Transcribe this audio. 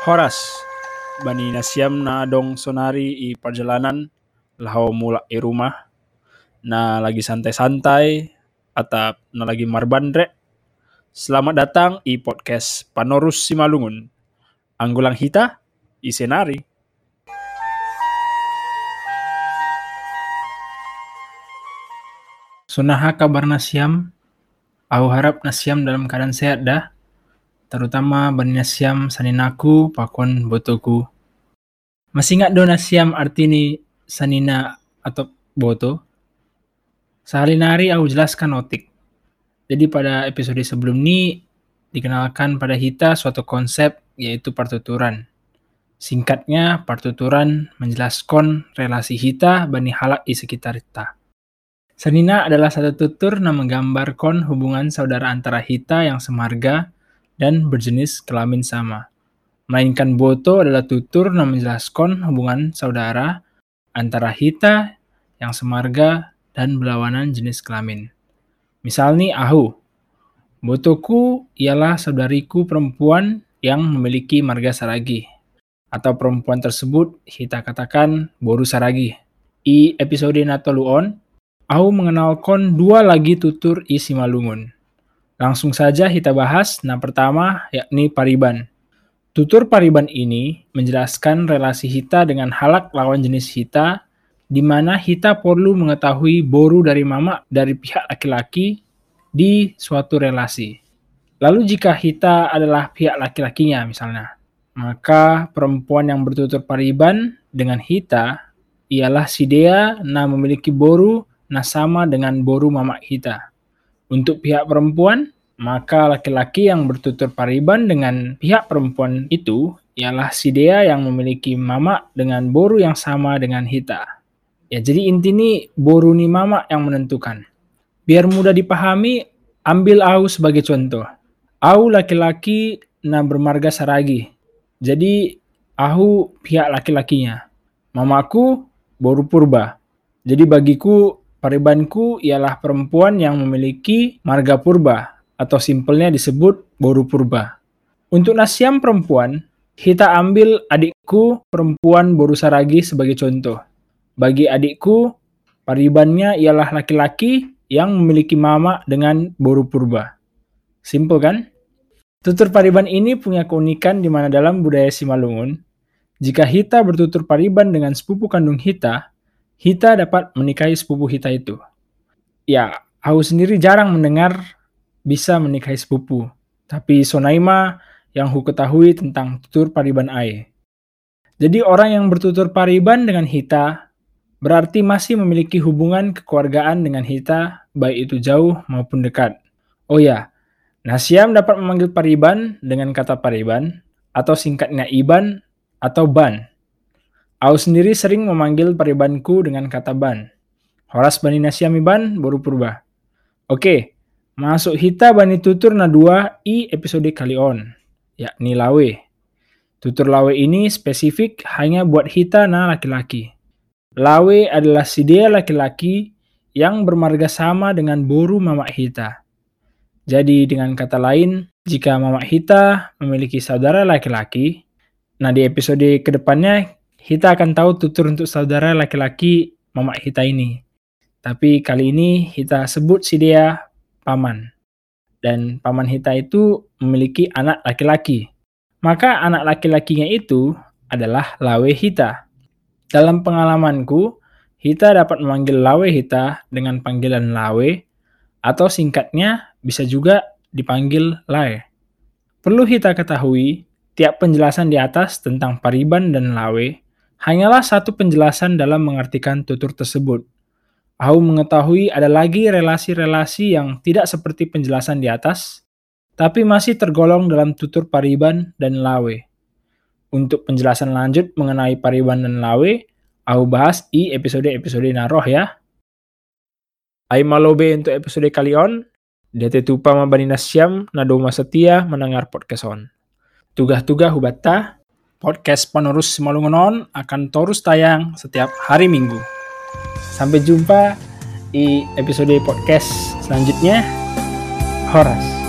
Horas, bani nasiam na dong sonari i perjalanan lau mulak i rumah na lagi santai-santai atau na lagi marbandre. Selamat datang i podcast Panorus Simalungun. Anggulang hita i senari. Sunaha kabar nasiam? Aku harap nasiam dalam keadaan sehat dah. Terutama bani nasiam saninaku pakon botoku. Masih ingat do nasiam arti ni sanina atau boto? Sehari nari aku jelaskan otik. Jadi pada episode sebelum ini dikenalkan pada kita suatu konsep yaitu partuturan. Singkatnya, partuturan menjelaskan relasi kita bani halak di sekitar kita. Sanina adalah satu tutur yang menggambarkan hubungan saudara antara kita yang semarga dan berjenis kelamin sama. Melainkan boto adalah tutur yang menjelaskan hubungan saudara antara kita yang semarga dan berlawanan jenis kelamin. Misal nih ahu. Botoku ialah saudariku perempuan yang memiliki marga saragi. Atau perempuan tersebut kita katakan boru saragi. I episode Natoluon, aku mengenalkan dua lagi tutur isi malungun. Langsung saja kita bahas. Nah pertama yakni pariban. Tutur pariban ini menjelaskan relasi hita dengan halak lawan jenis hita di mana hita perlu mengetahui boru dari mama dari pihak laki-laki di suatu relasi. Lalu jika hita adalah pihak laki-lakinya misalnya, maka perempuan yang bertutur pariban dengan hita ialah si dia na memiliki boru na sama dengan boru mama hita. Untuk pihak perempuan, maka laki-laki yang bertutur pariban dengan pihak perempuan itu ialah si dia yang memiliki mama dengan boru yang sama dengan hita. Ya, jadi inti ini boru ni mama yang menentukan. Biar mudah dipahami, ambil au sebagai contoh. Au laki-laki na bermarga saragi. Jadi aku pihak laki-lakinya. Mamaku boru purba. Jadi bagiku paribanku ialah perempuan yang memiliki marga purba atau simpelnya disebut boru purba. Untuk nasiam perempuan, kita ambil adikku perempuan boru saragi sebagai contoh. Bagi adikku, paribannya ialah laki-laki yang memiliki mama dengan boru purba. Simple kan? Tutur pariban ini punya keunikan di mana dalam budaya Simalungun, jika Hita bertutur pariban dengan sepupu kandung Hita, Hita dapat menikahi sepupu Hita itu. Ya, aku sendiri jarang mendengar bisa menikahi sepupu, tapi Sonaima yang ku ketahui tentang tutur pariban Ae. Jadi orang yang bertutur pariban dengan Hita berarti masih memiliki hubungan kekeluargaan dengan Hita, baik itu jauh maupun dekat. Oh ya, Nasiam dapat memanggil Pariban dengan kata Pariban, atau singkatnya Iban atau Ban. Aku sendiri sering memanggil Paribanku dengan kata Ban. Horas Bani Nasiam Iban baru purba. Oke, masuk Hita Bani Tutur na dua i episode kali on, yakni Lawe. Tutur Lawe ini spesifik hanya buat Hita na laki-laki. Lawe adalah si dia laki-laki yang bermarga sama dengan boru Mamak Hita. Jadi dengan kata lain, jika Mama Hita memiliki saudara laki-laki, nah di episode ke depannya Hita akan tahu tutur untuk saudara laki-laki Mama Hita ini. Tapi kali ini Hita sebut si dia paman. Dan paman Hita itu memiliki anak laki-laki. Maka anak laki-lakinya itu adalah Lawe Hita. Dalam pengalamanku, Hita dapat memanggil Lawe Hita dengan panggilan Lawe atau singkatnya bisa juga dipanggil lae. Perlu kita ketahui, tiap penjelasan di atas tentang pariban dan lawe hanyalah satu penjelasan dalam mengartikan tutur tersebut. Aku mengetahui ada lagi relasi-relasi yang tidak seperti penjelasan di atas, tapi masih tergolong dalam tutur pariban dan lawe. Untuk penjelasan lanjut mengenai pariban dan lawe, aku bahas di episode-episode naroh ya. Aimalobe untuk episode kali on, Dete tupa mabani nasyam na doma setia mendengar podcast on. Tugas-tugas hubata, podcast penerus Malungonon akan terus tayang setiap hari Minggu. Sampai jumpa di episode podcast selanjutnya. Horas.